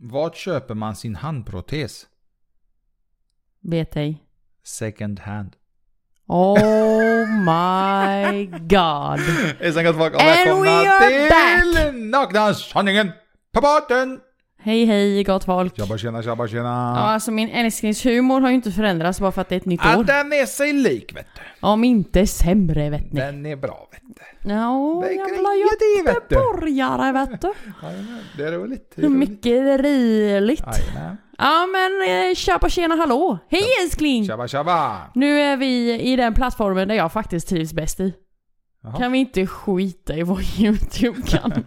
Vart köper man sin handprotes? Vet ej. Second hand. Oh my god. Hejsan gott folk och And välkomna we are till Nakna sanningen på båten! Hej hej gott folk. Tjabba tjena tjabba Ja, tjena. alltså min älsklingshumor har ju inte förändrats bara för att det är ett nytt Ja, år. den är sig lik vet du. Om inte sämre vet ni. Den är bra vet du. Ja, Det jävla göteborgare vet du. Det är roligt. Det är roligt. Mycket roligt. Jajamän. Ja men eh, tjabba tjena hallå. Hej älskling! Tjabba tjabba. Nu är vi i den plattformen där jag faktiskt trivs bäst i. Jaha. Kan vi inte skita i vår YouTube-kanal?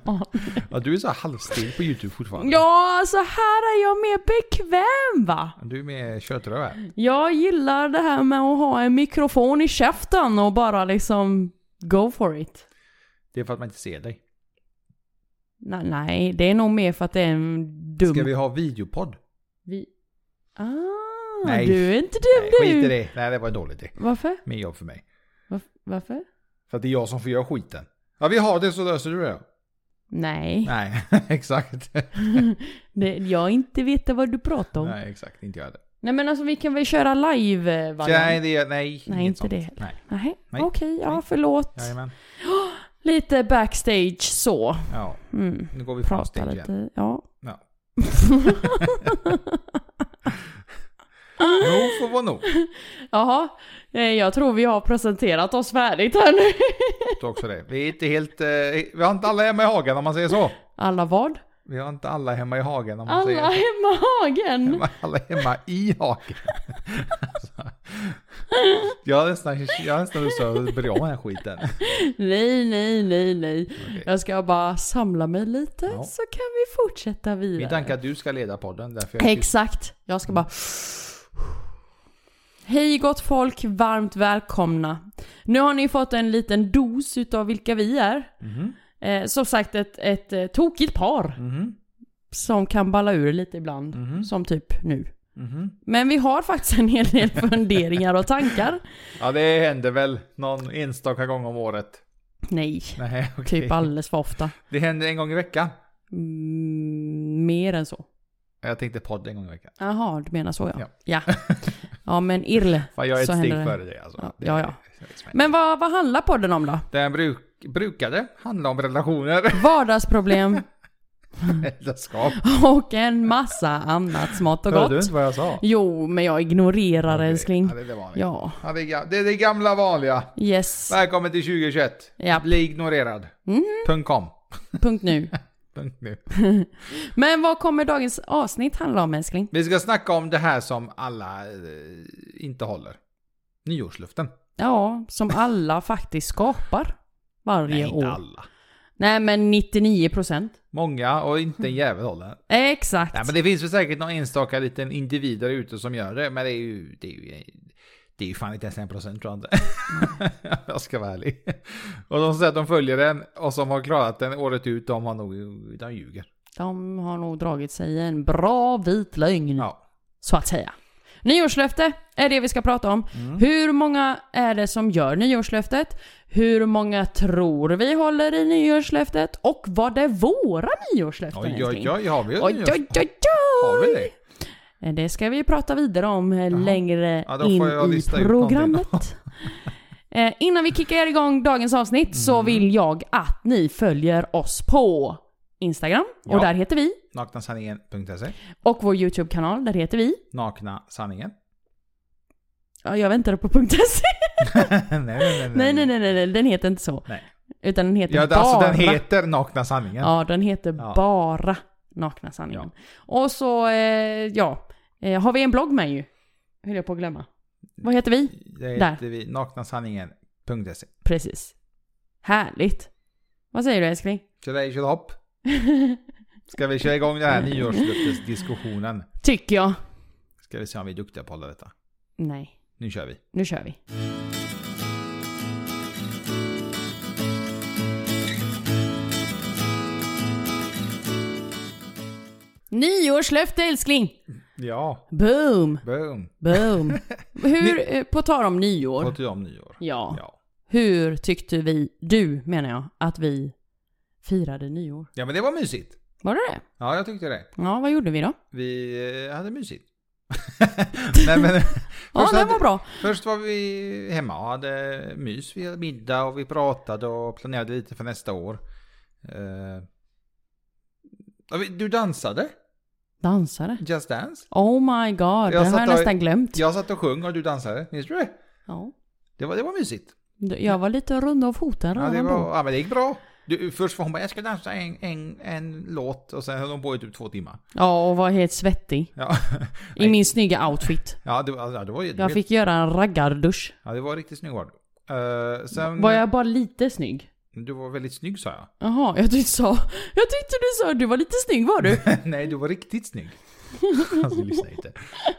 Ja, du är så halvstel på YouTube fortfarande. ja, alltså här är jag mer bekväm va? Du är med köttröv. Jag gillar det här med att ha en mikrofon i käften och bara liksom go for it. Det är för att man inte ser dig. Nej, nej det är nog mer för att det är en dum... Ska vi ha videopodd? Vi... Ah, Nej. du är inte dum Nej, skit i det. Nej, det var en dålig idé. Varför? Mer jobb för mig. Varf- Varför? För att det är jag som får göra skiten. Ja, vi har det så löser du det. Nej. Nej, exakt. det, jag inte vet vad du pratar om. Nej. Nej, exakt. Inte jag det. men alltså vi kan väl köra live eh, variant? Nej, det, nej. Nej, inte sånt. det heller. Nej. Nej, Nej. okej, ja Nej. förlåt. Jajamän. Lite backstage så. Ja, Mm. nu går vi Prata stage igen. lite, ja. Ja. Nog får vara nog. Jaha, eh, jag tror vi har presenterat oss färdigt här nu. Är också det. Vi är inte helt... Eh, vi har inte alla hemma i hagen om man säger så. Alla vad? Vi har inte alla hemma i hagen om man Alla säger så. hemma i hagen. Hemma- Alla hemma i hagen. alltså, jag har nästan, jag har nästan lust att om den här skiten. Nej, nej, nej, nej. Okej. Jag ska bara samla mig lite Ja. så kan vi fortsätta vidare. Min tanke är att du ska leda podden. Därför jag Exakt. Jag ska bara... Hej gott folk, varmt välkomna. Nu har ni fått en liten dos utav vilka vi är. Mhm, Eh, som sagt ett, ett eh, tokigt par. mhm, Som kan balla ur lite ibland. Mhm. Som typ nu. mhm. Men vi har faktiskt en hel del funderingar och tankar. Ja, det händer väl någon enstaka gång om året. Nej, Nej, okej. typ alldeles för ofta. Det händer en gång i veckan. Mm, mer än så. Jag tänkte podd en gång i veckan. Jaha, du menar så ja. Ja. Ja, ja men irle. Fan, jag är ett steg före dig alltså. Ja, Det ja, ja. Men vad, vad handlar podden om då? Den bruk, brukade handla om relationer, Vardagsproblem äktenskap. och en massa annat smått och Hörde du gott. inte vad jag sa? Jo, men jag ignorerar Okej. älskling. Ja, det är det vanliga. Ja, Ja, det, är, det är det gamla vanliga. yes. Välkommen till 2021. Ja, Bli ignorerad. Punkt com. punkt nu. Punkt nu. Men vad kommer dagens avsnitt handla om älskling? Vi ska snacka om det här som alla eh, inte håller. Nyårsluften. Ja, som alla faktiskt skapar varje Nej, år. inte alla. Nej, men 99 procent. Många och inte en jävel håller. Exakt. Nej, men det finns väl säkert någon enstaka liten individ där ute som gör det, men det är ju... Det är ju, det är ju fan inte ens en procent tror jag inte. jag ska vara ärlig. Och de som säger att de följer den och som har klarat den året ut, de har nog... De ljuger. De har nog dragit sig en bra vit lögn, Ja. så att säga. Nyårslöfte är det vi ska prata om. Mm. Hur många är det som gör nyårslöftet? Hur många tror vi håller i nyårslöftet? Och vad är våra nyårslöften Oj, oj, oj, har vi oj, nyårs- oj, oj, Har vi oj. det? Eh, det ska vi prata vidare om eh, Jaha. längre ja, in i programmet. Eh, innan vi kickar igång dagens avsnitt mm. så vill jag att ni följer oss på Instagram ja. och där heter vi Naknasanningen.se Och vår YouTube-kanal, där heter vi Nakna Sanningen. Ja, jag väntar på .se. nej, nej, nej, nej, nej, nej, den heter inte så. Nej. Utan den heter ja, bara... Alltså den heter Nakna Sanningen. Ja, den heter ja. bara Nakna Sanningen. Ja. Och så, eh, ja eh, har vi en blogg med ju. Höll jag på att glömma. Vad heter vi? Det Där. heter vi naknasanningen.se. Precis. Härligt. Vad säger du älskling? Kör dig, kör hopp. Ska vi köra igång den här nyårslöftesdiskussionen? Tycker jag. Ska vi se om vi är duktiga på att hålla detta. Nej, Nu kör vi. nu kör vi. Nyårslöfte älskling! Ja, Boom! boom. Boom! Hur, eh, på tal om nyår. Pratar du om nyår? Ja. Ja. Hur tyckte vi, du menar jag, att vi firade nyår? Ja men det var mysigt. Var det det? Ja, jag tyckte det. Ja, vad gjorde vi då? Vi eh, hade mysigt. Nej, men, Ja, först det var bra. Först var vi hemma och hade mys. Vi hade middag och vi pratade och planerade lite för nästa år. Eh, ja, Du dansade? Dansare. Just Dance? Oh my god, Jag det har jag och- nästan glömt. Jag satt och sjöng och du dansade. Minns du det? Ja. Det var, det var mysigt. Jag var lite rund av foten Ja, det, var, då. ja, men det gick bra. Du, först var hon bara, jag ska dansa en, en, en låt och sen höll hon på i typ två timmar. Ja, och var helt svettig. Ja, I min snygga outfit. ja det, var- ja, det var. Jag fick göra en raggardusch. Ja, det var riktigt snygg var du. Eh, sen... Var jag bara lite snygg? Du var väldigt snygg sa jag. Jaha, jag tyckte så. Jag tyckte du sa du var lite snygg var du? Nej, du var riktigt snygg. alltså, lyssna inte.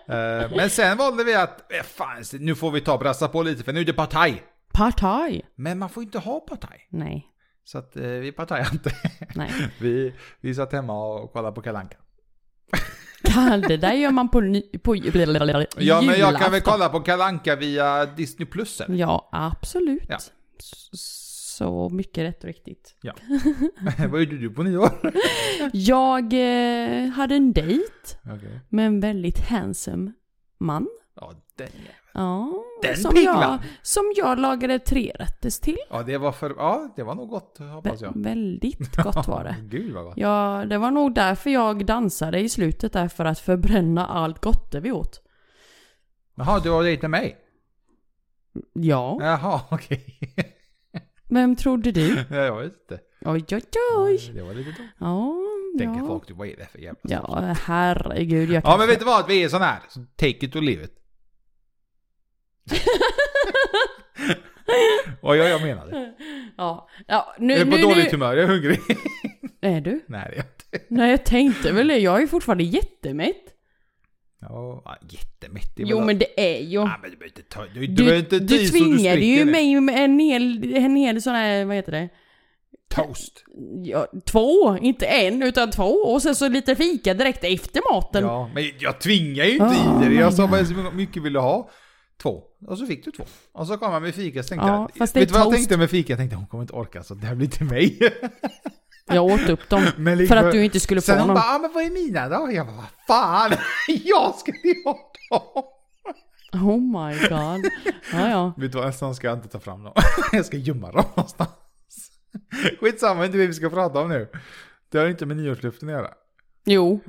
Eh, men sen valde vi att, eh, fan, nu får vi ta och brassa på lite för nu är det partaj. Partaj? Men man får inte ha partaj. Nej, Så att eh, vi partajade inte. nej. vi, vi satt hemma och kollade på Kalanka. Det där gör man på, ny, på Ja, men jag kan väl julafton. kolla på Kalanka via Disney Plus eller? Ja, absolut. Ja. Så mycket rätt och riktigt. Vad gjorde du på nyår? Jag eh, hade en dejt okay. med en väldigt handsome man. Ja, den. Ja, Den som piglan. jag, som jag lagade tre rätters till. Ja, det var för, ja, det var nog gott hoppas jag. Vä- väldigt gott var det. Gud vad gott. Ja, det var nog därför jag dansade i slutet där för att förbränna allt gott det vi åt. Jaha, du dejt med mig? Ja, Jaha, okej. Vem trodde du? Ja, jag vet inte. Oj, oj, oj. Det var lite dumt. Ja, Tänker ja. folk, vad är det för jävla Ja, herregud. Jag Ja men vet du vad, vi är sån här. Så take it or leave it. Och jag, jag menar det. Ja, ja nu, Jag är på nu, dåligt nu. humör, jag är hungrig. Är du? Nej det är jag inte. Nej, jag tänkte väl det. Jag är fortfarande jättemätt. Ja, ja, jättemätt. Det är Jo, men det är ju... Ja, men du behöver inte ta... Du, du, inte du tvingade ju det. mig med en hel, en hel sån här, vad heter det? Toast. Ja, två, inte en utan två. Och sen så lite fika direkt efter maten. Ja, men jag tvingar ju inte Oh i dig. Jag my sa bara hur mycket vill du ha? Två. Och så fick du två. Och så kom han med fika så tänkte Ja, jag... det vet du vad jag tänkte med fika? Jag tänkte hon kommer inte orka så det här blir till mig. Jag åt upp dem. För att du inte skulle få Sen hon någon. bara, ah, men vad är mina då? Jag bara, vad fan? jag skulle ju ha dem! Oh my god. Ja, ja. Vet du vad, nästan ska jag inte ta fram dem. jag ska gömma dem någonstans. Skitsamma, inte det vi ska prata om nu. Det har inte med nyårsluften att göra. Jo.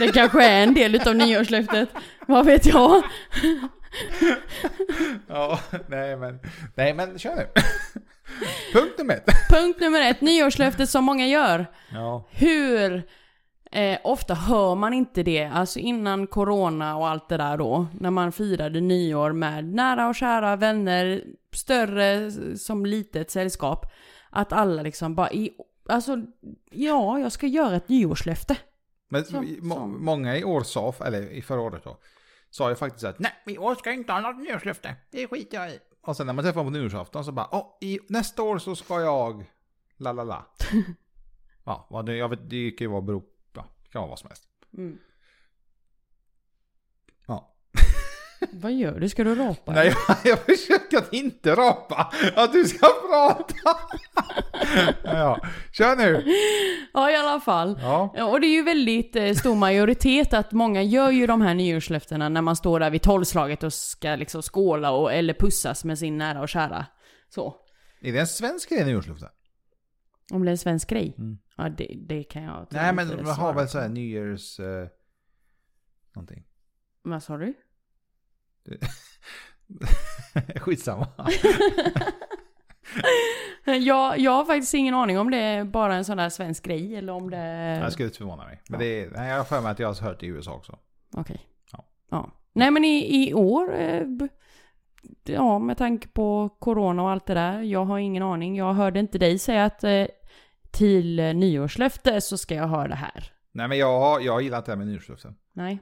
Det kanske är en del utav nyårslöftet. Vad vet jag? Ja, nej men, nej men kör nu. Punkt nummer ett. Punkt nummer ett. Nyårslöftet som många gör. Ja. Hur eh, ofta hör man inte det? Alltså innan corona och allt det där då. När man firade nyår med nära och kära vänner, större som litet sällskap. Att alla liksom bara, i, alltså ja, jag ska göra ett nyårslöfte. Men Som- må, som. många i år sa, eller i förra året då, sa ju faktiskt att nej, i år ska jag inte ha något nyårslöfte. Det skiter jag i. Och sen när man träffar dem på nyårsafton så bara, åh, i, nästa år så ska jag, la la la. ja, vad det, jag vet, det kan ju vara bero, ja, det kan vara vad som helst. Mm. Ja. Vad gör du? Ska du rapa? Nej, jag, jag försöker att inte rapa, att du ska prata. ja, kör nu. Ja, i alla fall. Ja. Och det är ju väldigt eh, stor majoritet att många gör ju de här nyårslöftena när man står där vid tolvslaget och ska liksom skåla och, eller pussas med sin nära och kära. Så. Är det en svensk grej, nyårsluften? Om det är en svensk grej? Mm. Ja, det, det kan jag Nej, men man har väl så här nyårs... Eh, någonting. Vad sa du? Skitsamma. Jag, jag har faktiskt ingen aning om det är bara en sån där svensk grej eller om det. Jag skulle inte förvåna mig. Men Ja. det är, nej, jag har för mig att jag har hört det i USA också. Okej. Ja. Ja. Nej men i, i år, eh, ja med tanke på corona och allt det där, jag har ingen aning. Jag hörde inte dig säga att eh, till nyårslöfte så ska jag höra det här. Nej men jag, jag gillar inte det här med nyårslöften. Nej,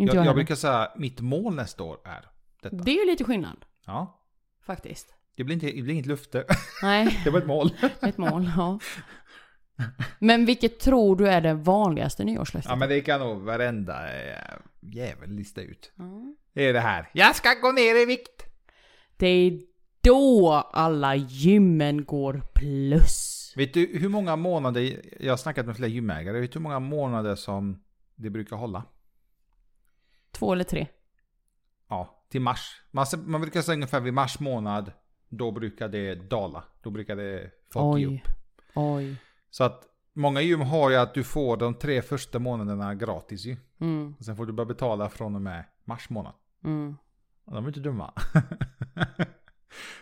inte Jag, jag, jag, brukar säga mitt mål nästa år är detta. Det är ju lite skillnad, Ja. faktiskt. Det blir, inte, det blir inget löfte. Nej, Det var ett mål. ett mål, ja. Men vilket tror du är det vanligaste nyårslöftet? Ja men det kan nog varenda eh, jävel lista ut. Ja. Det är det här. Jag ska gå ner i vikt. Det är då alla gymmen går plus. Vet du hur många månader, jag har snackat med flera gymägare, vet du hur många månader som det brukar hålla? Två eller tre. Ja, till mars. Man, man brukar säga ungefär vid mars månad, då brukar det dala. Då brukar det folk ge Oj. upp. Oj. Så att många gym har ju att du får de tre första månaderna gratis ju. Mm. Och sen får du börja betala från och med mars månad. Mm. Och de är inte dumma.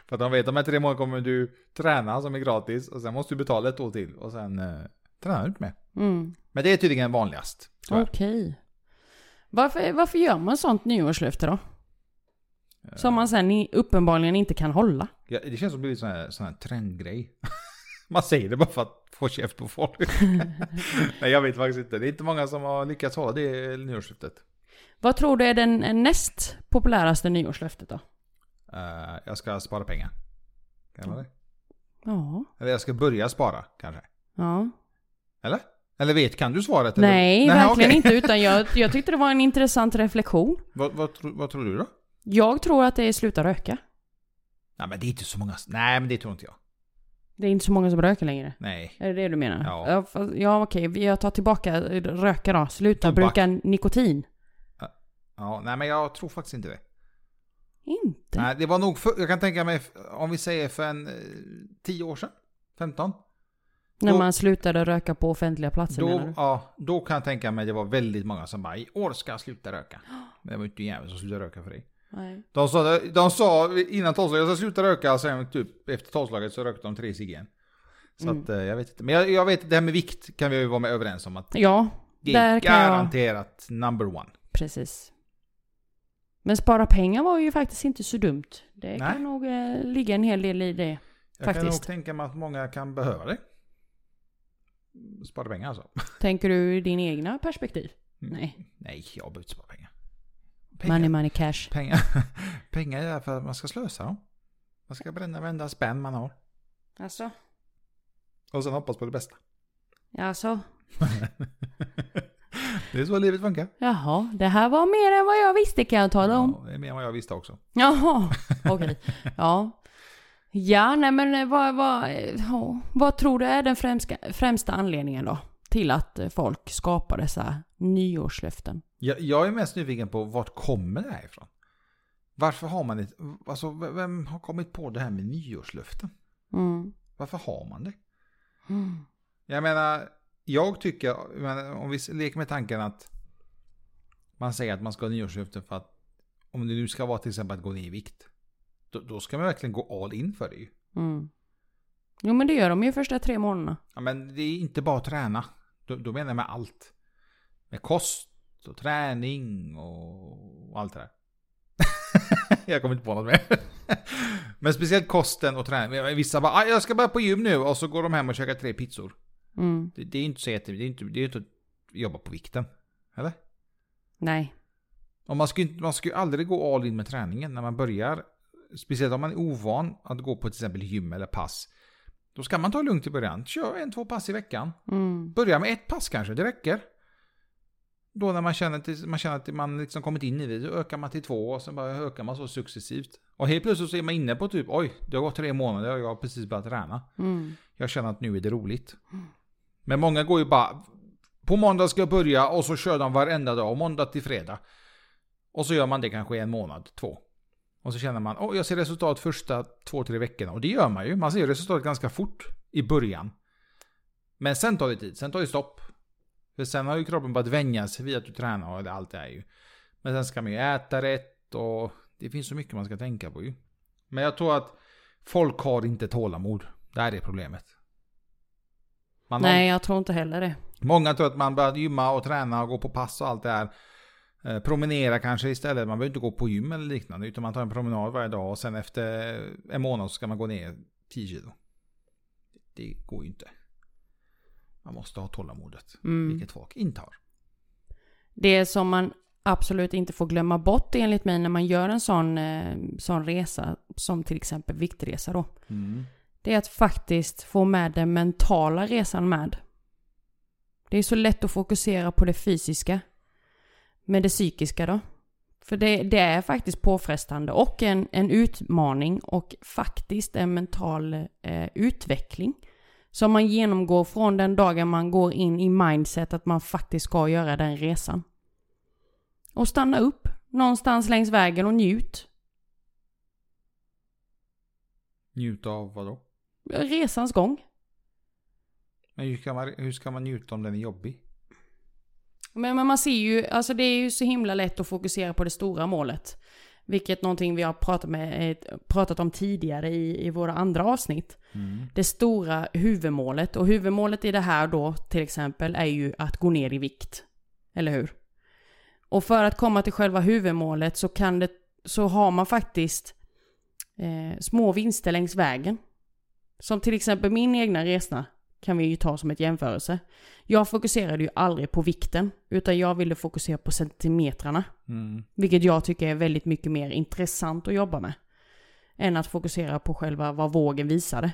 För att de vet att de här tre månaderna kommer du träna som är gratis. Och sen måste du betala ett år till. Och sen eh, tränar du inte mer. Mm. Men det är tydligen vanligast. Okej. Varför, varför gör man sånt nyårslöfte då? Som man sen uppenbarligen inte kan hålla. Ja, det känns som det blir en sån här, sån här trendgrej. Man säger det bara för att få käft på folk. Nej jag vet faktiskt inte. Det är inte många som har lyckats hålla det nyårslöftet. Vad tror du är den näst populäraste nyårslöftet då? Eh, jag ska spara pengar. Kan vara det? Ja. Eller jag ska börja spara kanske. Ja. Eller? Eller vet, kan du svaret? eller? Nej, verkligen okej. inte. Utan jag, jag tyckte det var en intressant reflektion. vad, vad, vad tror du då? Jag tror att det är sluta röka. Nej men det är inte så många. Nej men det tror inte jag. Det är inte så många som röker längre. Nej. Är det det du menar? Ja. Ja, ja okej. Jag tar tillbaka röka då. Sluta Tobak. bruka nikotin. Ja, nej men jag tror faktiskt inte det. Inte? Nej, det var nog för, jag kan tänka mig, om vi säger för en eh, 10 år sedan, 15. När då- man slutade röka på offentliga platser menar Då, du? ja, då kan jag tänka mig det var väldigt många som bara i år ska jag sluta röka. Men det var ju inte en jävel som slutade röka för dig. Nej. De sa, de sa innan tolvslaget, jag ska sluta röka, sen typ efter tolvslaget så rökte de tre cigg igen. Så Mm. att eh, jag vet inte. Men jag, jag vet, det här med vikt kan vi ju vara med överens om att Ja, det är kan jag- garanterat number one. precis. Men spara pengar var ju faktiskt inte så dumt. Det Nej. kan nog eh, ligga en hel del i det. Jag kan Faktiskt. nog tänka mig att många kan behöva det. Spara pengar alltså. Tänker du i din egna perspektiv? Mm. Nej. Nej, jag behöver inte spara pengar. Money, money, cash. Pengar, pengar är för att man ska slösa dem. Man ska bränna varenda spänn man har. Alltså? Och sen hoppas på det bästa. Alltså? det är så livet funkar. Jaha, det här var mer än vad jag visste kan jag tala om. Ja, det är mer än vad jag visste också. Jaha, okej. Ja. Ja, nej men eh, vad, vad, eh, vad tror du är den främsta, främsta anledningen då? Till att eh, folk skapar dessa nyårslöften? Jag, jag är mest nyfiken på vart kommer det här ifrån? Varför har man ett, alltså vem har kommit på det här med nyårslöften? Mm. Varför har man det? Mm. Jag menar, jag tycker, om vi leker med tanken att man säger att man ska ha nyårslöften för att om det nu ska vara till exempel att gå ner i vikt. Då, då ska man verkligen gå all in för det ju. Mm. Jo men det gör de ju första tre månaderna. Ja, men det är inte bara att träna. Då, då menar jag med allt. Med kost och träning och, allt det där. jag kommer inte på något mer. men speciellt kosten och träning. Vissa bara, "Ah, jag ska börja på gym nu och så går de hem och käkar tre pizzor. Mm. Det, det är inte så jätte, det är inte, det är inte att jobba på vikten. Eller? Nej. Och man ska, ju inte- man ska ju aldrig gå all in med träningen när man börjar. Speciellt om man är ovan att gå på till exempel gym eller pass. Då ska man ta lugnt i början. Kör en, två pass i veckan. Mm. Börja med ett pass kanske, det räcker. Då när man känner, att man känner att man liksom kommit in i det, då ökar man till två och sen bara ökar man så successivt. Och helt plötsligt så är man inne på typ, oj, det har gått tre månader och jag har precis börjat träna. Mm. Jag känner att nu är det roligt. Men många går ju bara, på måndag ska jag börja och så kör de varenda dag, måndag till fredag. Och så gör man det kanske en månad, två. Och så känner man, åh jag ser resultat första två, tre veckorna. Och det gör man ju, man ser resultat ganska fort i början. Men sen tar det tid, sen tar det stopp. För sen har ju kroppen börjat vänja sig vid att du tränar och allt det är ju. Men sen ska man ju äta rätt och det finns så mycket man ska tänka på ju. Men jag tror att folk har inte tålamod. Det här är problemet. Man har, Nej, jag tror inte heller det. Många tror att man börjar gymma och träna och gå på pass och allt det här. Eh, promenera kanske istället. Man behöver inte gå på gym eller liknande. Utan man tar en promenad varje dag och sen efter en månad så ska man gå ner 10 kilo. Det går ju inte. Man måste ha tålamodet. Mm. Vilket folk inte har. Det som man absolut inte får glömma bort enligt mig när man gör en sån, eh, sån resa, som till exempel viktresa då. Det är att faktiskt få med den mentala resan med. Det är så lätt att fokusera på det fysiska. Men det psykiska då? För det, det är faktiskt påfrestande och en, en utmaning och faktiskt en mental eh, utveckling Som man genomgår från den dagen man går in i mindset att man faktiskt ska göra den resan. Och stanna upp någonstans längs vägen och njut. Njuta av vad då? Resans gång. Men hur ska, man, hur ska man njuta om den är jobbig? Men, men man ser ju, alltså det är ju så himla lätt att fokusera på det stora målet. Vilket någonting vi har pratat, med, eh, pratat om tidigare i, i våra andra avsnitt. Mm. Det stora huvudmålet. Och huvudmålet i det här då till exempel är ju att gå ner i vikt. Eller hur? Och för att komma till själva huvudmålet så kan det, så har man faktiskt eh, små vinster längs vägen. Som till exempel min egna resa kan vi ju ta som ett jämförelse. Jag fokuserade ju aldrig på vikten, utan jag ville fokusera på centimetrarna. Mm. Vilket jag tycker är väldigt mycket mer intressant att jobba med. Än att fokusera på själva vad vågen visade.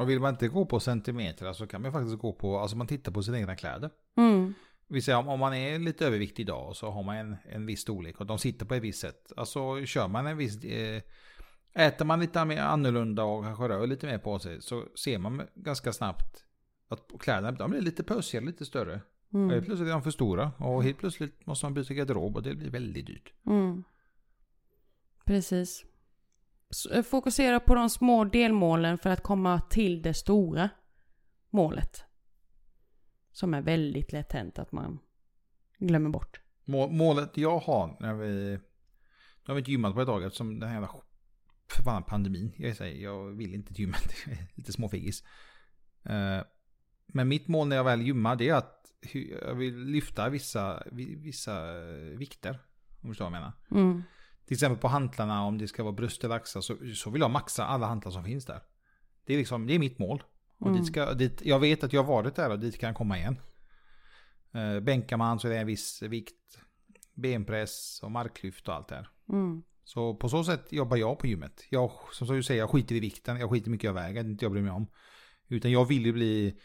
Och vill man inte gå på centimeter så kan man faktiskt gå på, alltså man tittar på sina egna kläder. Mm. Vi säger om, om man är lite överviktig idag så har man en, en viss storlek och de sitter på ett visst sätt. Alltså kör man en viss, eh, äter man lite mer annorlunda och kanske rör lite mer på sig så ser man ganska snabbt att kläderna de blir lite pösigare, lite större. Och helt Mm. plötsligt är de för stora och helt plötsligt måste man byta garderob och det blir väldigt dyrt. Mm. Precis. Eh, Fokusera på de små delmålen för att komma till det stora målet. Som är väldigt lätt hänt att man glömmer bort. Må, målet jag har när vi, nu har vi inte gymmat på ett tag eftersom den här jävla förbannade pandemin. Jag säger, jag vill inte gymma, lite småfiggis. Men mitt mål när jag väl gymmar det är att jag vill lyfta vissa, vi- vissa eh, vikter. Om du förstår vad jag menar. Mm. Till exempel på hantlarna om det ska vara bröst eller axlar så, så vill jag maxa alla hantlar som finns där. Det är liksom, det är mitt mål. Och Mm. dit ska, dit, jag vet att jag har varit där och dit kan jag komma igen. Eh, bänkar man så är det en viss vikt. Benpress och marklyft och allt det här. Mm. Så på så sätt jobbar jag på gymmet. Jag, som du säger, jag skiter i vikten, jag skiter i mycket jag väger, det är inte jag bryr mig om. Utan jag vill ju bli,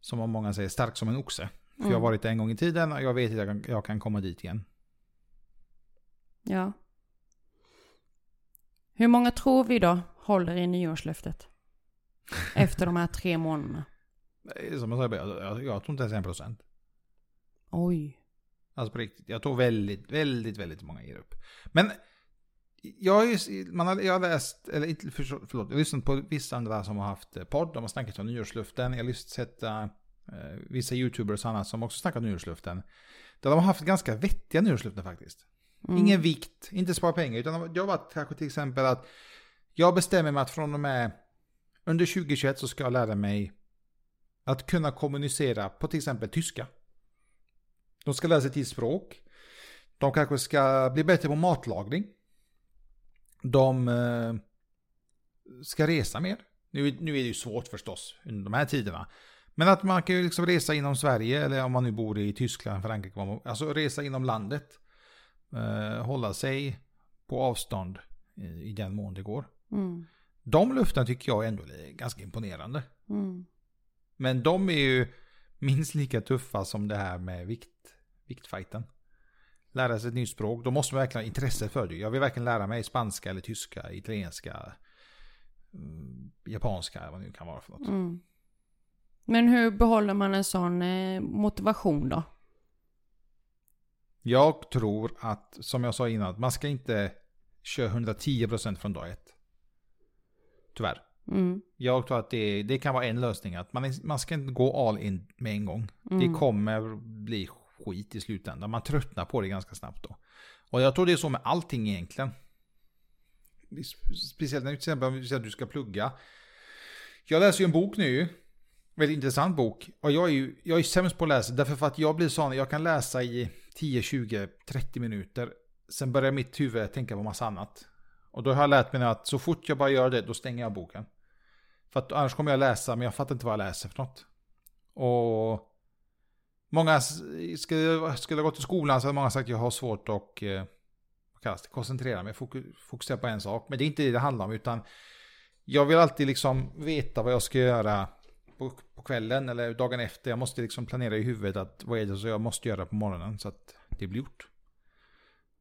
som många säger, stark som en oxe. För jag har Mm. varit där en gång i tiden och jag vet att jag kan, jag kan komma dit igen. Ja. Hur många tror vi då håller i nyårslöftet? Efter de här tre månaderna. Som jag sa, jag, jag, jag tror inte ens en procent. Oj. Alltså på riktigt. Jag tror väldigt, väldigt, väldigt många ger upp. Men jag har, ju, man har, jag har läst, eller inte, förlåt, jag har lyssnat på vissa andra som har haft eh, podd. De har snackat om nyårsluften. Jag har lyssnat, sett eh, vissa YouTubers och annat som också snackat om nyårsluften. Där de har haft ganska vettiga nyårsluften faktiskt. Mm. Ingen vikt, inte spara pengar. Utan jag har varit kanske till exempel att jag bestämmer mig att från och med under 2021 så ska jag lära mig att kunna kommunicera på till exempel tyska. De ska lära sig till språk. De kanske ska bli bättre på matlagning. De eh, ska resa mer. Nu, nu är det ju svårt förstås under de här tiderna. Men att man kan ju liksom resa inom Sverige eller om man nu bor i Tyskland, Frankrike, alltså resa inom landet. Eh, hålla sig på avstånd i, i den mån det går. Mm. De luften tycker jag ändå är ganska imponerande. Mm. Men de är ju minst lika tuffa som det här med vikt, viktfighten. Lära sig ett nytt språk, då måste man verkligen ha intresse för det. Jag vill verkligen lära mig spanska eller tyska, italienska, mm, japanska, vad det nu kan vara för något. Mm. Men hur behåller man en sån eh, motivation då? Jag tror att, som jag sa innan, man ska inte köra 110% från dag ett. Tyvärr. Mm. Jag tror att det, det kan vara en lösning. Att man, man ska inte gå all in med en gång. Mm. Det kommer bli skit i slutändan. Man tröttnar på det ganska snabbt då. Och jag tror det är så med allting egentligen. Speciellt när till exempel om säger att du ska plugga. Jag läser ju en bok nu. Väldigt intressant bok. Och jag är ju jag är sämst på att läsa. Därför att jag blir sån. Jag kan läsa i 10, 20, 30 minuter. Sen börjar mitt huvud tänka på massa annat. Och då har jag lärt mig att så fort jag bara gör det, då stänger jag boken. För att annars kommer jag läsa, men jag fattar inte vad jag läser för något. Och många, skulle, skulle gått gå till skolan så hade många sagt att jag har svårt att eh, kallas det, koncentrera mig, fokusera på en sak. Men det är inte det det handlar om, utan jag vill alltid liksom veta vad jag ska göra på, på kvällen eller dagen efter. Jag måste liksom planera i huvudet att vad är det som jag måste göra på morgonen så att det blir gjort.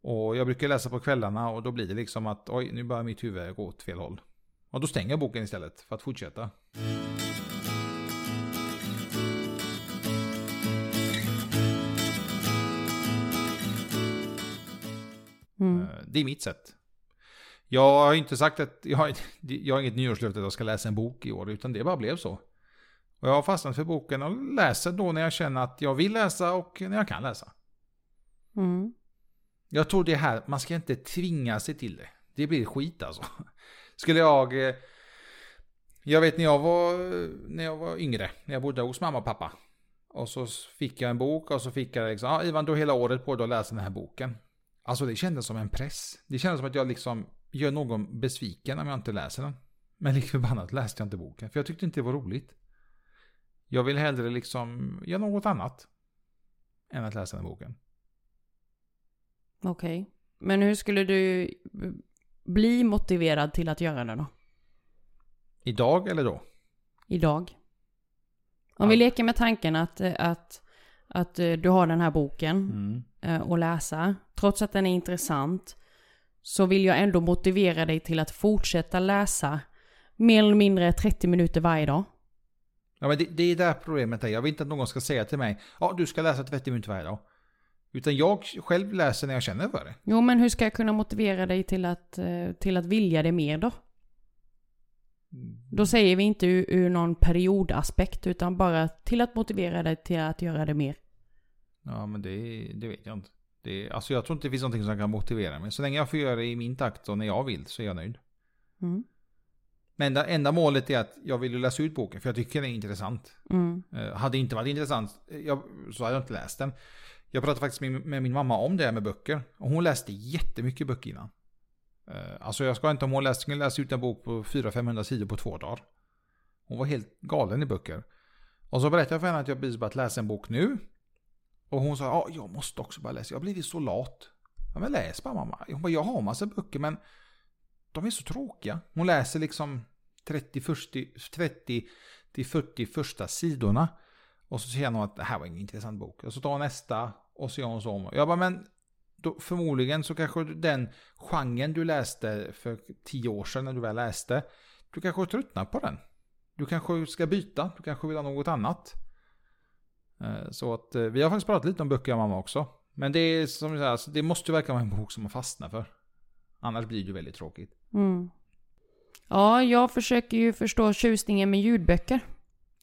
Och jag brukar läsa på kvällarna och då blir det liksom att oj, nu börjar mitt huvud gå åt fel håll. Och då stänger jag boken istället för att fortsätta. Det är mitt sätt. Jag har inte sagt att jag har, jag har inget nyårslöfte att jag ska läsa en bok i år, utan det bara blev så. Och jag har fastnat för boken och läser då när jag känner att jag vill läsa och när jag kan läsa. Mm. Jag tror det här, man ska inte tvinga sig till det. Det blir skit alltså. Skulle jag... eh, Jag vet när jag var, när jag var yngre, när jag bodde hos mamma och pappa. Och så fick jag en bok och så fick jag liksom, ja Ivan du har hela året på dig att läsa den här boken. Alltså det kändes som en press. Det kändes som att jag liksom gör någon besviken om jag inte läser den. Men lik förbannat läste jag inte boken, för jag tyckte inte det var roligt. Jag vill hellre liksom göra något annat. Än att läsa den boken. Okej. Men hur skulle du bli motiverad till att göra det då? Idag eller då? Idag? Om vi leker med tanken att, att, att eh, du har den här boken Mm. eh, att läsa. Trots att den är intressant så vill jag ändå motivera dig till att fortsätta läsa mer eller mindre 30 minuter varje dag. Ja, men det, det är där problemet är. Jag vill inte att någon ska säga till mig, ja du ska läsa 30 minuter varje dag. Utan jag själv läser när jag känner för det. Jo, men hur ska jag kunna motivera dig till att, eh, till att vilja det mer då? Då säger vi inte ur, ur någon periodaspekt utan bara till att motivera dig till att göra det mer. Ja, men det, det vet jag inte. Det, alltså jag tror inte det finns någonting som kan motivera mig. Så länge jag får göra det i min takt och när jag vill så är jag nöjd. Mm. Men det enda målet är att jag vill läsa ut boken för jag tycker den är intressant. Mm. Eh, hade det inte varit intressant eh, jag, så hade jag inte läst den. Jag pratade faktiskt med, med min mamma om det här med böcker. Och hon läste jättemycket böcker innan. Eh, alltså jag ska inte om hon läst, hon läsa ut en bok på 400-500 sidor på två dagar. Hon var helt galen i böcker. Och så berättade jag för henne att jag precis börjat läsa en bok nu. Och hon sa, ja jag måste också börja läsa. Jag har blivit så lat. Ja men läs bara mamma. Hon bara, jag har massa böcker men de är så tråkiga. Hon läser liksom 30, 40, 30 till 40 första sidorna. Och så känner hon att det här var ingen intressant bok. Och så tar hon nästa och så gör hon så om. Jag bara, men då, förmodligen så kanske den genren du läste för tio år sedan när du väl läste. Du kanske tröttnar på den. Du kanske ska byta. Du kanske vill ha något annat. Eh, Så att eh, vi har faktiskt pratat lite om böcker jag mamma också. Men det är som jag säger, alltså, det måste ju verkligen vara en bok som man fastnar för. Annars blir det ju väldigt tråkigt. Mm. Ja, jag försöker ju förstå tjusningen med ljudböcker.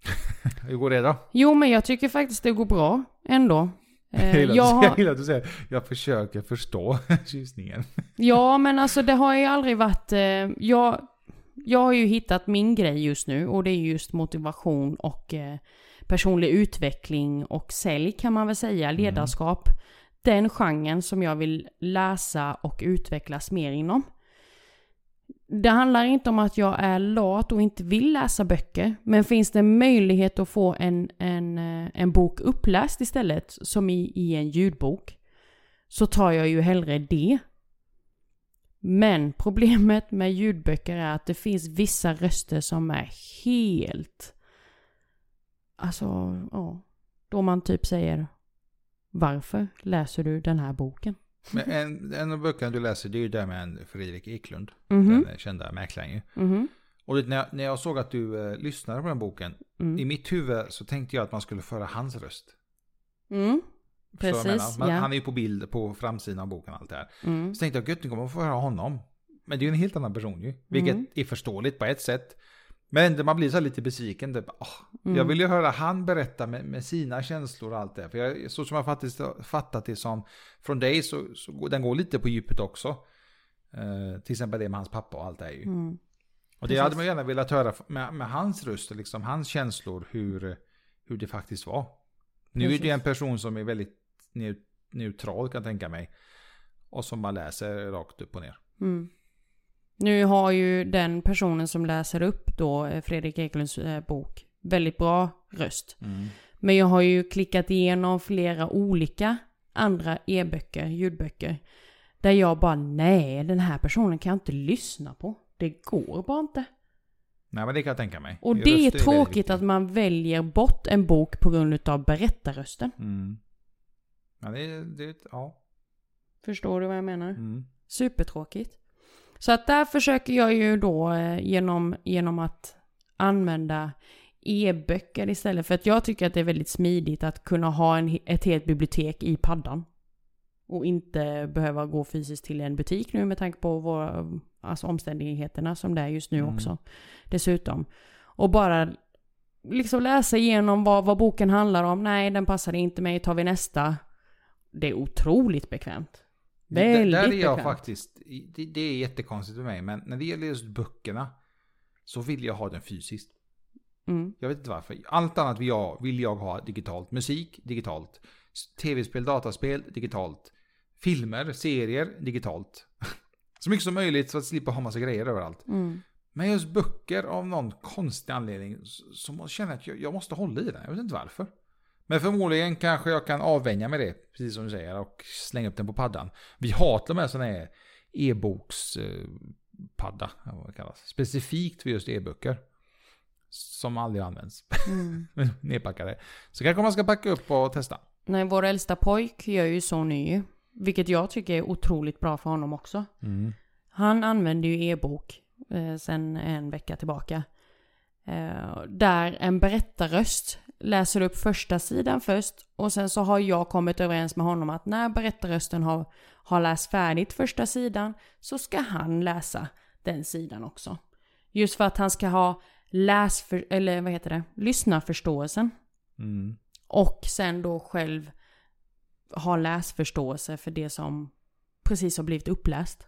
Hur går det då? Jo, men jag tycker faktiskt det går bra ändå. Eh, Jag jag jag har, gillar att du säger jag försöker förstå tjusningen. ja, men alltså det har ju aldrig varit... Eh, jag, jag har ju hittat min grej just nu och det är just motivation och eh, personlig utveckling och sälj kan man väl säga, ledarskap. Den genren som jag vill läsa och utvecklas mer inom. Det handlar inte om att jag är lat och inte vill läsa böcker. Men finns det möjlighet att få en, en, eh, en bok uppläst istället, som i, i en ljudbok, så tar jag ju hellre det. Men problemet med ljudböcker är att det finns vissa röster som är helt... Alltså, ja. Då man typ säger Varför läser du den här boken? Men en, en av böckerna du läser det är ju där med en Fredrik Eklund. Mhm, Den kända mäklaren ju. mhm, Och det, när, jag, när jag såg att du eh, lyssnade på den boken. I mm. mitt huvud så tänkte jag att man skulle föra hans röst. Mm, Precis? Man, ja. Han är ju på bild på framsidan av boken och allt det här. mm, Så tänkte jag gött nu kommer man få höra honom. Men det är ju en helt annan person ju. Vilket Mm. är förståeligt på ett sätt. Men man blir så lite besviken. Typ, Jag mm. vill ju höra han berätta med, med sina känslor och allt det. För jag, så som jag faktiskt fattat det som från dig så, så går, den går lite på djupet också. Eh, till exempel det med hans pappa och allt det här ju. Mm. Och det precis. hade man gärna velat höra med, med hans röst, och liksom hans känslor, hur, hur det faktiskt var. Nu är det Precis. en person som är väldigt neu- neutral kan jag tänka mig. Och som bara läser rakt upp och ner. Mm. Nu har ju den personen som läser upp då eh, Fredrik Eklunds eh, bok väldigt bra röst. Men jag har ju klickat igenom flera olika andra e-böcker, ljudböcker. Där jag bara, nej den här personen kan jag inte lyssna på. Det går bara inte. Nej men det kan jag tänka mig. Och det är väldigt tråkigt att man väljer bort en bok på grund av berättarrösten. Mm. Ja, det, är- det, är- ja. Förstår du vad jag menar? Mm. Supertråkigt. Så att där försöker jag ju då eh, genom, genom att använda e-böcker istället. För att jag tycker att det är väldigt smidigt att kunna ha en, ett helt bibliotek i paddan. Och inte behöva gå fysiskt till en butik nu med tanke på våra, alltså omständigheterna som det är just nu Mm. också. Dessutom. Och bara liksom läsa igenom vad, vad boken handlar om. Nej, den passade inte mig, tar vi nästa. Det är otroligt bekvämt. Väldigt Där är jag bekvämt. faktiskt, det, det är jättekonstigt för mig, men när det gäller just böckerna så vill jag ha den fysiskt. Mm. Jag vet inte varför. Allt annat vill jag, vill jag ha digitalt. Musik, digitalt. Tv-spel, dataspel, digitalt. Filmer, serier, digitalt. Så mycket som möjligt så att slippa ha massa grejer överallt. Mm. Men just böcker av någon konstig anledning så- så måste jag att jag, jag måste hålla i den. Jag vet inte varför. Men förmodligen kanske jag kan avvänja med det, precis som du säger, och slänga upp den på paddan. Vi har till och med sån här e-bokspadda, vad det kallas. Specifikt för just e-böcker. Som aldrig används. Mm. Nedpackade. Så kanske man ska packa upp och testa. Nej, vår äldsta pojk gör ju så nu. Vilket jag tycker är otroligt bra för honom också. Han använder ju e-bok eh, sen en vecka tillbaka. Eh, där en berättarröst läser upp första sidan först och sen så har jag kommit överens med honom att när berättarrösten har, har läst färdigt första sidan så ska han läsa den sidan också. Just för att han ska ha läsför, eller vad heter det, lyssnarförståelsen. Mm. Och sen då själv ha läsförståelse för det som precis har blivit uppläst.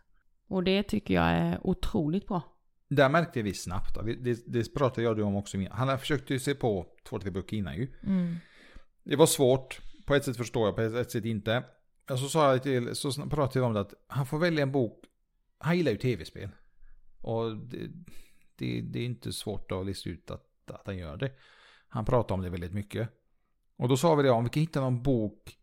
Och det tycker jag är otroligt bra. Där märkte vi snabbt, det, det, det pratade jag och du om också. Han försökte ju se på två, tre böcker innan ju. Det var svårt. På ett sätt förstår jag, på ett sätt inte. Och så sa jag till, så pratade jag om det att han får välja en bok. Han gillar ju tv-spel. Och det, det, det är inte svårt att lista ut att, att han gör det. Han pratar om det väldigt mycket. Och då sa vi det, om vi kan hitta någon bok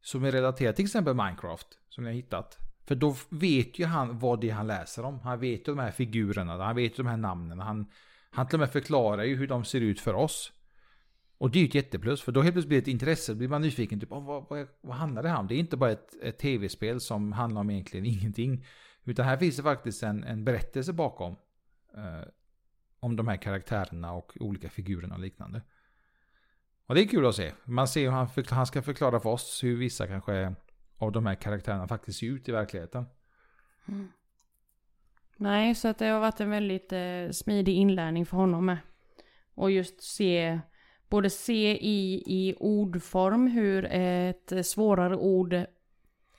som är relaterad till exempel Minecraft, som jag har hittat. För då vet ju han vad det är han läser om. Han vet ju de här figurerna, han vet ju de här namnen. Han, han till och med förklarar ju hur de ser ut för oss. Och det är ju ett jätteplus, för då helt plötsligt blir det ett intresse. Då blir man nyfiken, typ, vad, vad, vad handlar det här om? Det är inte bara ett, ett tv-spel som handlar om egentligen ingenting. Utan här finns det faktiskt en, en berättelse bakom. Eh, om de här karaktärerna och olika figurerna och liknande. Och det är kul att se. Man ser hur han, han ska förklara för oss hur vissa kanske av de här karaktärerna faktiskt ser ut i verkligheten. Nej, så att det har varit en väldigt eh, smidig inlärning för honom med. Och just se, både se i, i ordform hur ett svårare ord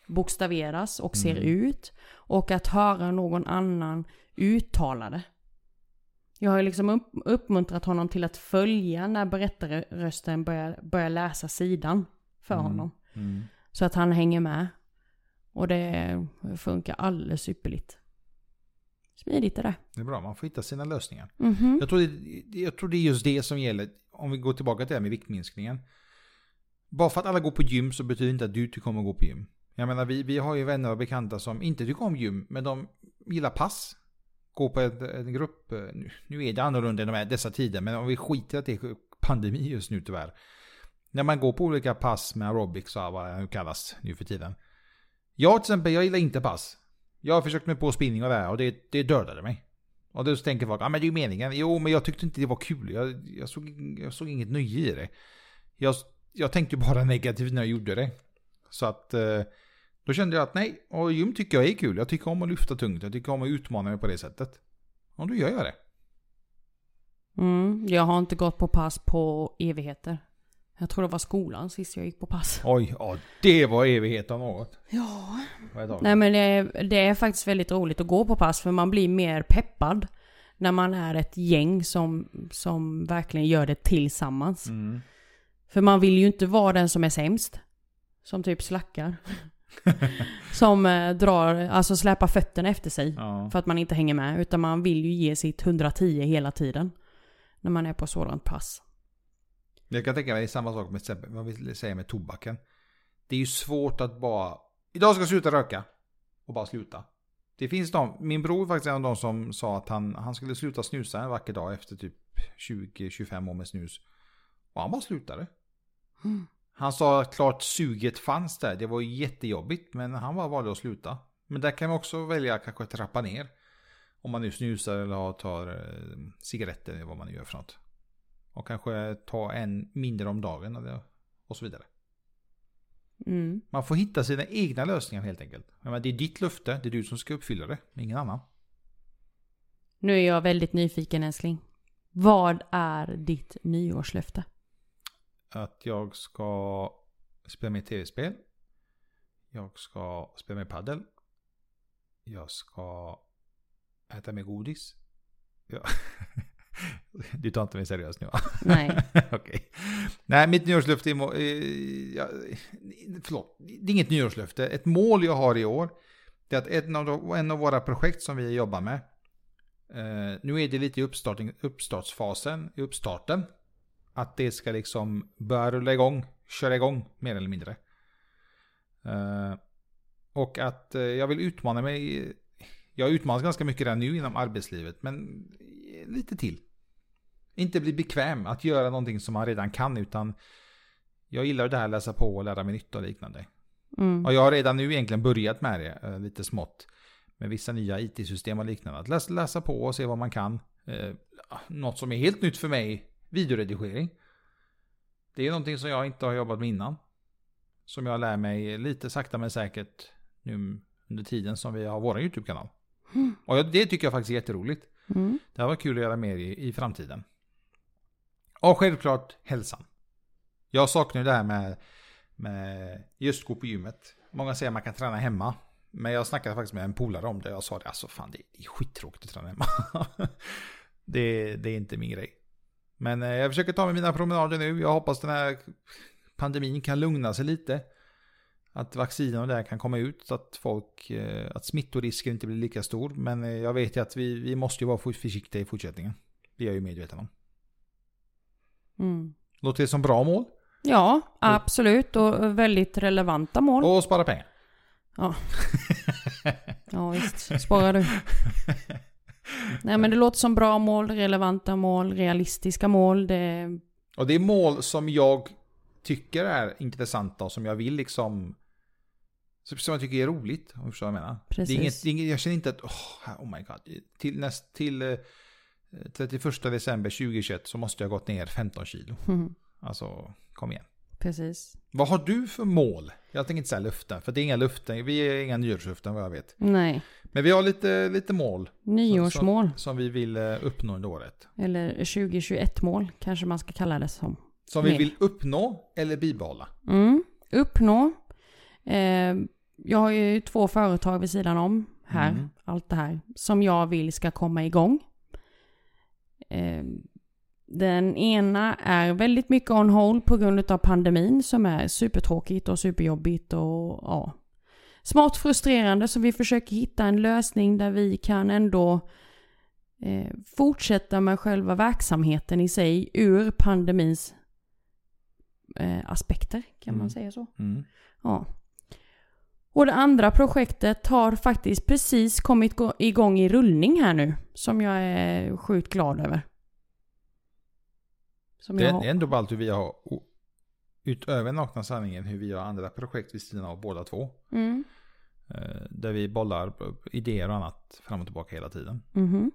bokstaveras och ser Mm. ut. Och att höra någon annan uttala det. Jag har ju liksom upp, uppmuntrat honom till att följa när berättarrösten börjar, börjar läsa sidan för Mm. honom. Mm. Så att han hänger med. Och det funkar alldeles ypperligt. Smidigt är det. Det är bra, man får hitta sina lösningar. Mhm. Jag tror, det, jag tror det är just det som gäller, om vi går tillbaka till det här med viktminskningen. Bara för att alla går på gym så betyder det inte att du tycker om att gå på gym. Jag menar, vi, vi har ju vänner och bekanta som inte tycker om gym, men de gillar pass. Gå på en, en grupp, eh, nu, nu är det annorlunda i de här, dessa tider, men om vi skiter att det är pandemi just nu tyvärr. När man går på olika pass med aerobics och vad det nu kallas nu för tiden. Jag till exempel, jag gillar inte pass. Jag har försökt mig på spinning och det här och det, det dödade mig. Och då tänker folk, ja ah, men det är ju meningen. Jo, men jag tyckte inte det var kul. Jag, jag, såg, jag såg inget nöje i det. Jag, jag tänkte ju bara negativt när jag gjorde det. Så att eh, då kände jag att nej, och gym tycker jag är kul. Jag tycker om att lyfta tungt. Jag tycker om att utmana mig på det sättet. Och då gör jag det. Mm, jag har inte gått på pass på evigheter. Jag tror det var skolan sist jag gick på pass. Oj, ja, det var evighet av något. Ja. Nej men det är, det är faktiskt väldigt roligt att gå på pass för man blir mer peppad. När man är ett gäng som, som verkligen gör det tillsammans. Mm. För man vill ju inte vara den som är sämst. Som typ slackar. som eh, drar, alltså släpar fötterna efter sig. Ja. För att man inte hänger med. Utan man vill ju ge sitt 110 hela tiden. När man är på sådant pass. Jag kan tänka mig är samma sak med vad vi säger med tobaken. Det är ju svårt att bara, idag ska jag sluta röka. Och bara sluta. Det finns de, min bror är faktiskt en av de som sa att han, han skulle sluta snusa en vacker dag efter typ 20-25 år med snus. Och han bara slutade. Mm. Han sa att klart suget fanns där, det var jättejobbigt men han bara valde att sluta. Men där kan man också välja kanske trappa ner. Om man nu snusar eller tar eh, cigaretter eller vad man nu gör för något. Och kanske ta en mindre om dagen eller, och så vidare. Mm. Man får hitta sina egna lösningar helt enkelt. Men det är ditt löfte, det är du som ska uppfylla det, ingen annan. Nu är jag väldigt nyfiken älskling. Vad är ditt nyårslöfte? Att jag ska spela mer tv-spel. Jag ska spela mer paddel. Jag ska äta mer godis. Ja. Du tar inte mig seriöst nu va? Nej. Okej. Nej, mitt nyårslöfte är... må- ja, förlåt, det är inget nyårslöfte. Ett mål jag har i år. Det är att en av, de- en av våra projekt som vi jobbar med. Eh, nu är det lite i uppstarting, uppstartsfasen, i uppstarten. Att det ska liksom börja rulla igång, köra igång mer eller mindre. Eh, och att eh, jag vill utmana mig. Jag har utmanats ganska mycket redan nu inom arbetslivet, men lite till. Inte bli bekväm att göra någonting som man redan kan, utan jag gillar det här att läsa på och lära mig nytt och liknande. Mm. Och jag har redan nu egentligen börjat med det, eh, lite smått. Med vissa nya it-system och liknande. Att läsa, läsa på och se vad man kan. Eh, något som är helt nytt för mig, videoredigering. Det är någonting som jag inte har jobbat med innan. Som jag lär mig lite sakta men säkert nu under tiden som vi har vår YouTube-kanal. Mm. Och det tycker jag faktiskt är jätteroligt. Mm. Det här var kul att göra mer i, i framtiden. Och självklart hälsan. Jag saknar ju det här med, med just gå på gymmet. Många säger att man kan träna hemma. Men jag snackade faktiskt med en polare om det. Jag sa det, alltså fan det är skittråkigt att träna hemma. det, det är inte min grej. Men eh, jag försöker ta med mina promenader nu. Jag hoppas den här pandemin kan lugna sig lite. Att vaccinen och det här kan komma ut så att folk, eh, att smittorisken inte blir lika stor. Men eh, jag vet ju att vi, vi måste ju vara försiktiga i fortsättningen. Det är jag ju medveten om. Mm. Låter det som bra mål? Ja, absolut. Och väldigt relevanta mål. Och spara pengar. Ja visst, sparar du. Nej men det låter som bra mål, relevanta mål, realistiska mål. Det... Och det är mål som jag tycker är intressanta och som jag vill liksom... Som jag tycker är roligt, om du förstår vad jag menar. Precis. Det är inget, det är inget, jag känner inte att, oh, oh my god. Till, näst, till eh, 31 december 2021 så måste jag gått ner 15 kilo. Mm. Alltså, kom igen. Precis. Vad har du för mål? Jag tänker inte säga luften, för det är inga luften. Vi är inga nyårsluften vad jag vet. Nej. Men vi har lite, lite mål Nyårsmål. som, som vi vill eh, uppnå under året. Eller 2021 mål kanske man ska kalla det som. Som vi vill uppnå eller bibehålla. Mm. Uppnå. Eh, jag har ju två företag vid sidan om här. Mm. Allt det här. Som jag vill ska komma igång. Eh, den ena är väldigt mycket on hold på grund av pandemin som är supertråkigt och superjobbigt och ja. Smart frustrerande så vi försöker hitta en lösning där vi kan ändå eh, fortsätta med själva verksamheten i sig ur pandemins eh, aspekter. Kan man Mm. säga så? Mm. Ja. Och det andra projektet har faktiskt precis kommit gå- igång i rullning här nu. Som jag är sjukt glad över. Som Det är ändå ballt hur vi har, utöver nakna sanningen, hur vi har andra projekt vid sidan av båda två. Mm. Eh, Där vi bollar idéer och annat fram och tillbaka hela tiden. Mhm.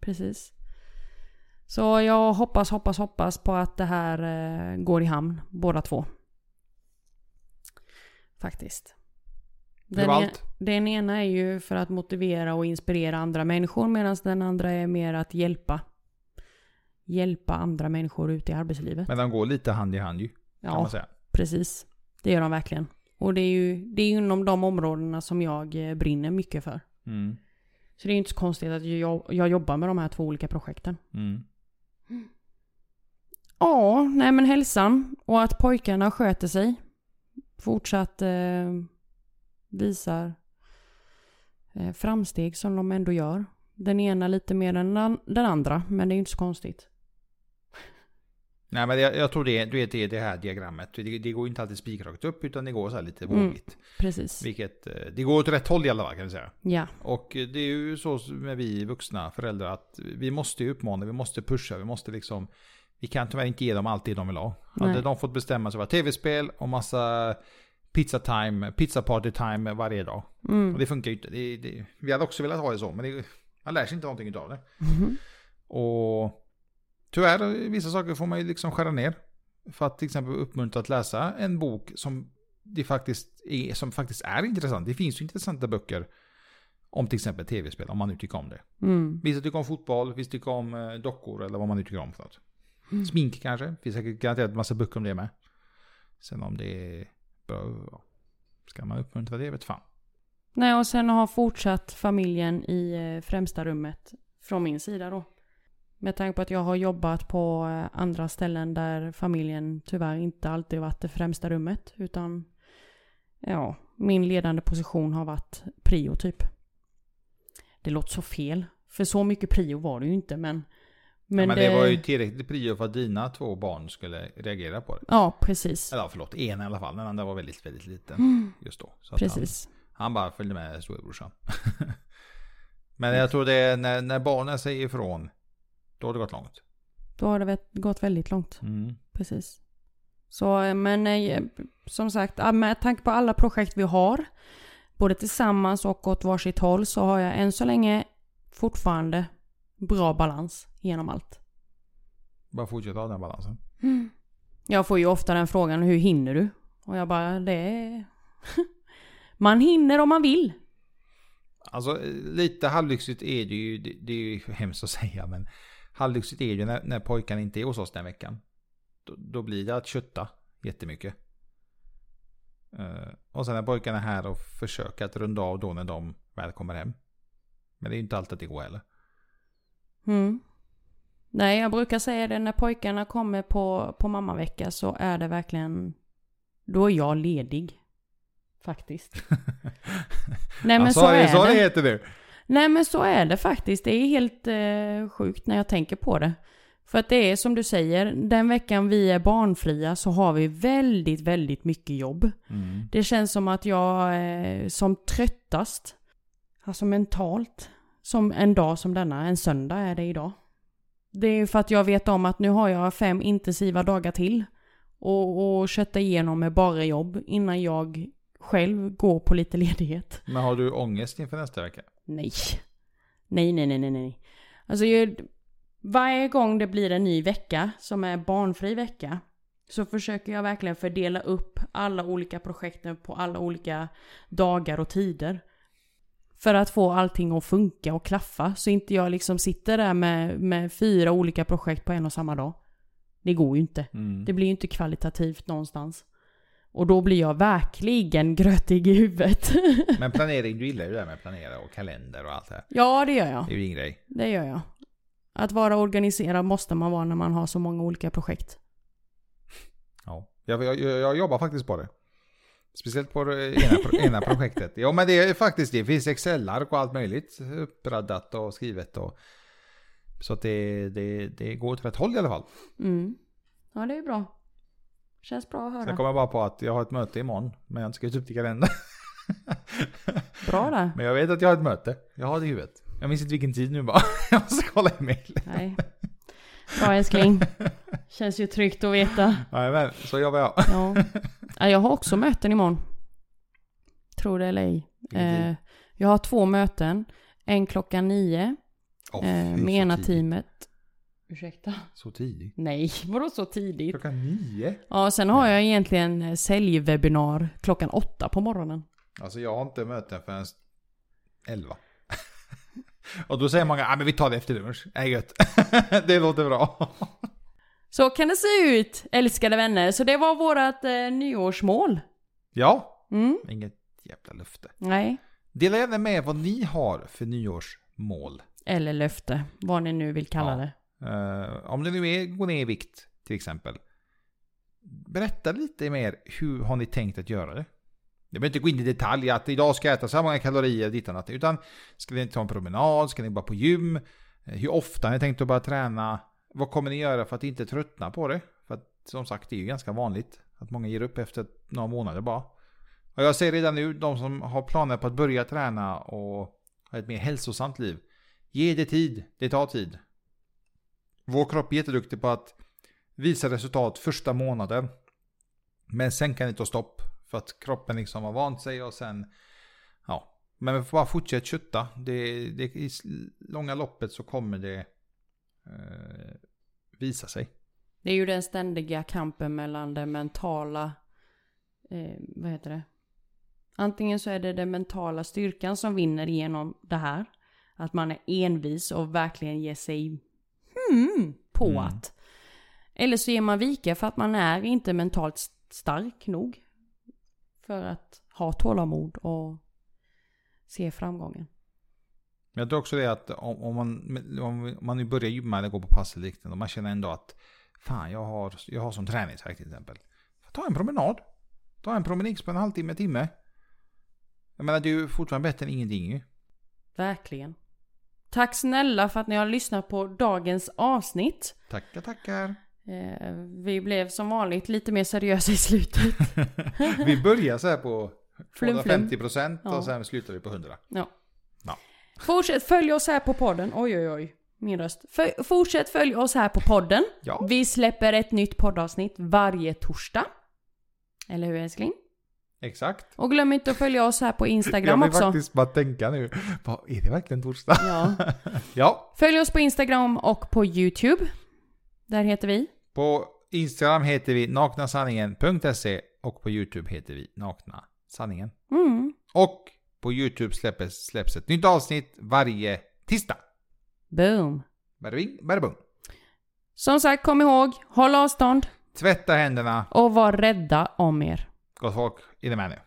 Precis. Så jag hoppas, hoppas, hoppas på att det här eh, går i hamn, båda två. Faktiskt. Den, e- den ena är ju för att motivera och inspirera andra människor medan den andra är mer att hjälpa. Hjälpa andra människor ut i arbetslivet. Men de går lite hand i hand ju, ja, precis. Det gör de verkligen. Och det är ju det är inom de områdena som jag eh, brinner mycket för. Mm. Så det är ju inte så konstigt att jag, jag jobbar med de här två olika projekten. Mm. Ja, nej men hälsan och att pojkarna sköter sig. Fortsatt eh, visar eh, framsteg som de ändå gör. Den ena lite mer än den, andra, men det är ju inte så konstigt. Nej men jag, jag tror det, det är det här diagrammet. Det, det går inte alltid spikrakt upp utan det går så här lite Mm. vågigt. Precis. Vilket, eh, det går åt rätt håll i alla fall kan vi säga. Ja, Och eh, det är ju så med vi vuxna föräldrar att vi måste ju uppmana, vi måste pusha, vi måste liksom Vi kan tyvärr inte ge dem allt det de vill ha. Hade de fått bestämma så var tv-spel och massa pizza time, pizza party time varje dag. mm. Och det funkar ju inte. Det, det, vi hade också velat ha det så, men det, man lär sig inte någonting av det. Mhm. Och tyvärr, vissa saker får man ju liksom skära ner. För att till exempel uppmuntra att läsa en bok som det faktiskt är, som faktiskt är intressant. Det finns ju intressanta böcker om till exempel tv-spel, om man nu tycker om det. Mm. Vissa tycker om fotboll, vissa tycker om eh, dockor eller vad man nu tycker om för något. Mm. Smink kanske, det finns säkert garanterat massa böcker om det med. Sen om det är bra, ska man uppmuntra det vet fan. Nej, och sen har fortsatt familjen i eh, främsta rummet från min sida då. Med tanke på att jag har jobbat på eh, andra ställen där familjen tyvärr inte alltid varit det främsta rummet. Utan ja, min ledande position har varit prio typ. Det låter så fel. För så mycket prio var det ju inte men... Men, ja, men det... var ju tillräckligt prio för att dina två barn skulle reagera på det. Ja, precis. Eller förlåt, en i alla fall. Den andra var väldigt, väldigt liten Mm. just då. Så Precis. Han, han bara följde med storebrorsan. men jag tror det är när, när barnen säger ifrån, då har det gått långt. Då har det gått väldigt långt. Mm. Precis. Så, eh, men eh, som sagt, med tanke på alla projekt vi har, både tillsammans och åt varsitt håll, så har jag än så länge fortfarande bra balans genom allt. Bara fortsätta ha den balansen. Jag får ju ofta den frågan, hur hinner du? Och jag bara, det är... man hinner om man vill. Alltså lite halvlyxigt är det ju, det, det är ju hemskt att säga men halvlyxigt är det ju när, när pojkarna inte är hos oss den veckan. Då, då blir det att kötta jättemycket. Uh, och sen är pojkarna här och försöker att runda av då när de väl kommer hem. Men det är ju inte alltid att det går heller. Mm. Nej, jag brukar säga det när pojkarna kommer på, på mammavecka så är det verkligen... Då är jag ledig. Faktiskt. Nej men Ja, så är så det. det heter nu. Nej men så är det faktiskt. Det är helt eh, sjukt när jag tänker på det. För att det är som du säger, den veckan vi är barnfria så har vi väldigt, väldigt mycket jobb. Mm. Det känns som att jag är som tröttast, alltså mentalt, som en dag som denna, en söndag är det idag. Det är för att jag vet om att nu har jag fem intensiva dagar till och, och kötta igenom med bara jobb innan jag själv går på lite ledighet. Men har du ångest inför nästa vecka? Nej. Nej, nej, nej, nej, nej. Alltså jag, varje gång det blir en ny vecka som är barnfri vecka så försöker jag verkligen fördela upp alla olika projekten på alla olika dagar och tider. För att få allting att funka och klaffa så inte jag liksom sitter där med, med fyra olika projekt på en och samma dag. Det går ju inte. Mm. Det blir ju inte kvalitativt någonstans. Och då blir jag verkligen grötig i huvudet. Men planering, du gillar ju det där med planera och kalender och allt det här. ja, det gör jag. Det är ju din grej. Det gör jag. Att vara organiserad måste man vara när man har så många olika projekt. Ja. Jag, jag, jag jobbar faktiskt på det. Speciellt på ena, ena projektet. Ja men det är faktiskt det. Det finns Excel-ark och allt möjligt uppraddat och skrivet. Och, så att det, det, det går åt rätt håll i alla fall. Mm. Ja, det är bra. Känns bra att Sen höra. kommer jag bara på att jag har ett möte imorgon. Men jag har inte skrivit upp det i kalendern. Bra där. Men jag vet att jag har ett möte. Jag har det i huvudet. Jag minns inte vilken tid nu bara. Jag måste kolla i mail. Nej. Bra älskling. Känns ju tryggt att veta. men så jobbar jag. Ja. Ja. Jag har också möten imorgon. Tror det eller ej. Eh, jag har två möten. En klockan nio Åh, eh, med ena teamet. Ursäkta? Så tidigt? Nej, vadå så tidigt? Klockan nio? Ja, sen har jag egentligen eh, säljwebinar klockan åtta på morgonen. Alltså jag har inte möten förrän 11. Och då säger många, ah, men vi tar det efter lunch. Nej gött. det låter bra. Så kan det se ut, älskade vänner. Så det var vårat eh, nyårsmål. ja, Mm, inget jävla löfte. nej. Dela gärna med vad ni har för nyårsmål. Eller löfte, vad ni nu vill kalla Ja. det. Eh, om det nu är gå ner i vikt till exempel. Berätta lite mer, hur har ni tänkt att göra det? Jag behöver inte gå in i detalj att idag ska jag äta så här många kalorier ditt annat. Utan ska ni ta en promenad? Ska ni bara på gym? Eh, Hur ofta har ni tänkt att börja träna? Vad kommer ni göra för att inte tröttna på det? För att som sagt, det är ju ganska vanligt att många ger upp efter några månader bara. Och jag säger redan nu, de som har planer på att börja träna och ha ett mer hälsosamt liv. Ge det tid, det tar tid. Vår kropp är jätteduktig på att visa resultat första månaden. Men sen kan det ta stopp. För att kroppen liksom har vant sig och sen... Ja. Men vi får bara fortsätta kötta. Det, det, I långa loppet så kommer det eh, visa sig. Det är ju den ständiga kampen mellan det mentala eh, vad heter det? Antingen så är det den mentala styrkan som vinner genom det här. Att man är envis och verkligen ger sig hmm, på Mm. att. Eller så ger man vika för att man är inte mentalt stark nog. För att ha tålamod och se framgången. Men jag tror också det att om, om, man, om man nu börjar gymma eller gå på pass eller liknande och man känner ändå att fan jag har, jag har som träningsvärk till exempel. Ta en promenad. Ta en promenix på en halvtimme, timme. Jag menar det är ju fortfarande bättre än ingenting ju. Verkligen. Tack snälla för att ni har lyssnat på dagens avsnitt. Tackar, tackar. Eh, vi blev som vanligt lite mer seriösa i slutet. vi börjar så här på Flum, flum. 250% Ja. och sen slutar vi på 100. Ja. Fortsätt följa oss här på podden. Oj, oj, oj. Min röst. F- fortsätt följa oss här på podden. Ja. Vi släpper ett nytt poddavsnitt varje torsdag. Eller hur älskling? Exakt. Och glöm inte att följa oss här på Jag Instagram vill också. faktiskt bara tänka nu. Är det verkligen torsdag? Ja. ja. Följ oss på Instagram och på YouTube. Där heter vi. På Instagram heter vi naknasanningen.se och på YouTube heter vi Nakna Sanningen. Mm. Och på YouTube släpps, släpps ett nytt avsnitt varje tisdag. Boom. Bada bing, bada boom. Som sagt, kom ihåg, håll avstånd Tvätta händerna. och var rädda om er. Gott folk, ni med nu?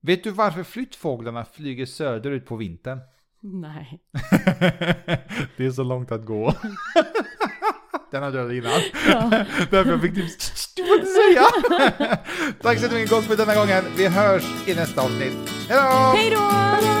Vet du varför flyttfåglarna flyger söderut på vintern? Nej. det är så långt att gå. Den har dödat innan. Ja. Därför jag fick typ, du får inte säga. Tack så gott för denna gången. Vi hörs i nästa avsnitt. Hejdå! Hej då!